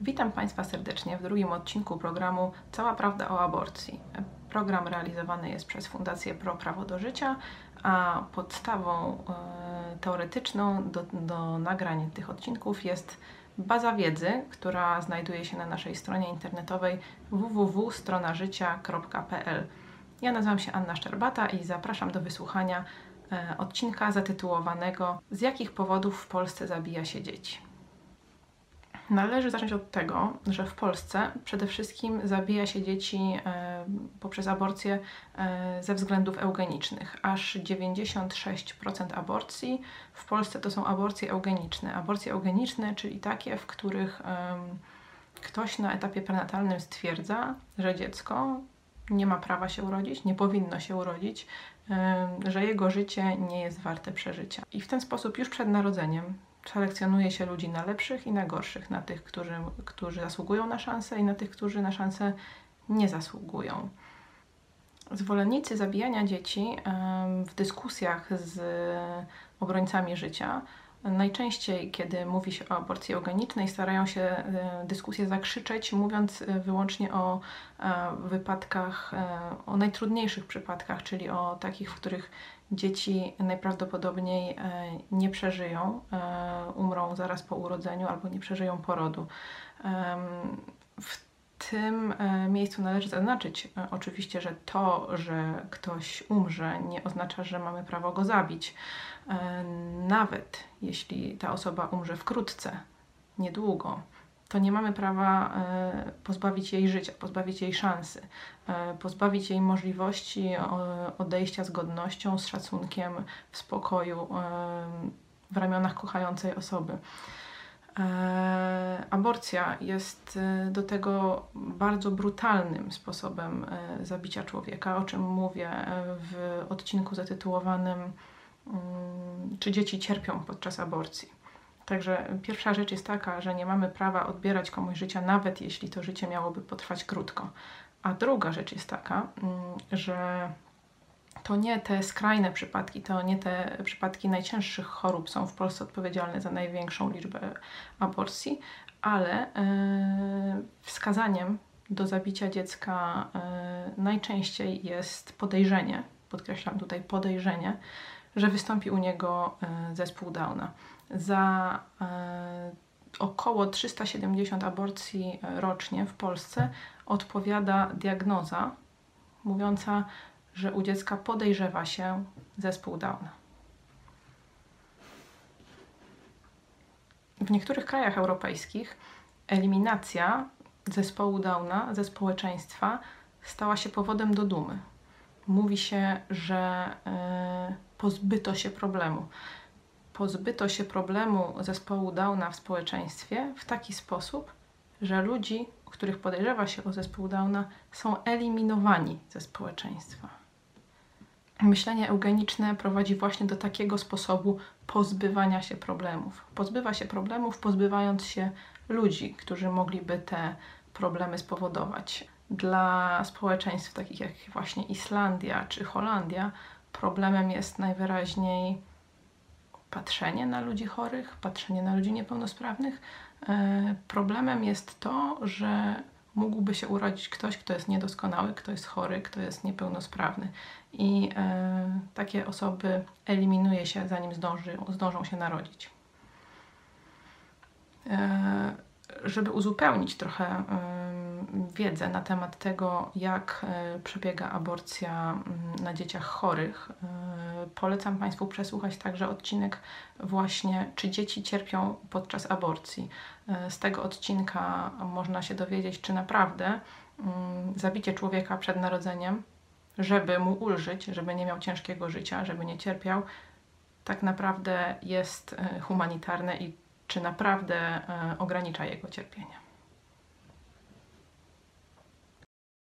Witam Państwa serdecznie w drugim odcinku programu Cała Prawda o Aborcji. Program realizowany jest przez Fundację Pro Prawo do Życia, a podstawą e, teoretyczną do, do nagrań tych odcinków jest baza wiedzy, która znajduje się na naszej stronie internetowej www.stronażycia.pl. Ja nazywam się Anna Szczerbata i zapraszam do wysłuchania e, odcinka zatytułowanego Z jakich powodów w Polsce zabija się dzieci? Należy zacząć od tego, że w Polsce przede wszystkim zabija się dzieci e, poprzez aborcję e, ze względów eugenicznych. Aż 96% aborcji w Polsce to są aborcje eugeniczne. Aborcje eugeniczne, czyli takie, w których ktoś na etapie prenatalnym stwierdza, że dziecko nie ma prawa się urodzić, nie powinno się urodzić, że jego życie nie jest warte przeżycia. I w ten sposób już przed narodzeniem selekcjonuje się ludzi na lepszych i na gorszych, na tych, którzy, którzy zasługują na szansę i na tych, którzy na szansę nie zasługują. Zwolennicy zabijania dzieci w dyskusjach z obrońcami życia Najczęściej, kiedy mówi się o aborcji eugenicznej, starają się e, dyskusję zakrzyczeć, mówiąc e, wyłącznie o e, wypadkach, o najtrudniejszych przypadkach, czyli o takich, w których dzieci najprawdopodobniej nie przeżyją, umrą zaraz po urodzeniu albo nie przeżyją porodu. W tym miejscu należy zaznaczyć oczywiście, że to, że ktoś umrze, nie oznacza, że mamy prawo go zabić. Nawet jeśli ta osoba umrze wkrótce, niedługo, to nie mamy prawa e, pozbawić jej życia, pozbawić jej szansy, e, pozbawić jej możliwości odejścia z godnością, z szacunkiem, w spokoju, e, w ramionach kochającej osoby. Aborcja jest do tego bardzo brutalnym sposobem zabicia człowieka, o czym mówię w odcinku zatytułowanym Mm, czy dzieci cierpią podczas aborcji. Także pierwsza rzecz jest taka, że nie mamy prawa odbierać komuś życia, nawet jeśli to życie miałoby potrwać krótko. A druga rzecz jest taka, mm, że to nie te skrajne przypadki, to nie te przypadki najcięższych chorób są w Polsce odpowiedzialne za największą liczbę aborcji, ale e, wskazaniem do zabicia dziecka e, najczęściej jest podejrzenie, podkreślam tutaj podejrzenie, że wystąpi u niego e, zespół Downa. Za około 370 aborcji rocznie w Polsce odpowiada diagnoza mówiąca, że u dziecka podejrzewa się zespół Downa. W niektórych krajach europejskich eliminacja zespołu Downa ze społeczeństwa stała się powodem do dumy. Mówi się, że pozbyto się problemu. Pozbyto się problemu zespołu Downa w społeczeństwie w taki sposób, że ludzi, których podejrzewa się o zespół Downa, są eliminowani ze społeczeństwa. Myślenie eugeniczne prowadzi właśnie do takiego sposobu pozbywania się problemów. Pozbywa się problemów, pozbywając się ludzi, którzy mogliby te problemy spowodować. Dla społeczeństw takich jak właśnie Islandia czy Holandia problemem jest najwyraźniej patrzenie na ludzi chorych, patrzenie na ludzi niepełnosprawnych. E, problemem jest to, że mógłby się urodzić ktoś, kto jest niedoskonały, kto jest chory, kto jest niepełnosprawny. I e, takie osoby eliminuje się, zanim zdąży, zdążą się narodzić. E, żeby uzupełnić trochę wiedzę na temat tego, jak e, przebiega aborcja mm, na dzieciach chorych, e, polecam Państwu przesłuchać także odcinek właśnie, czy dzieci cierpią podczas aborcji. E, z tego odcinka można się dowiedzieć, czy naprawdę mm, zabicie człowieka przed narodzeniem, żeby mu ulżyć, żeby nie miał ciężkiego życia, żeby nie cierpiał, tak naprawdę jest humanitarne i czy naprawdę ogranicza jego cierpienie.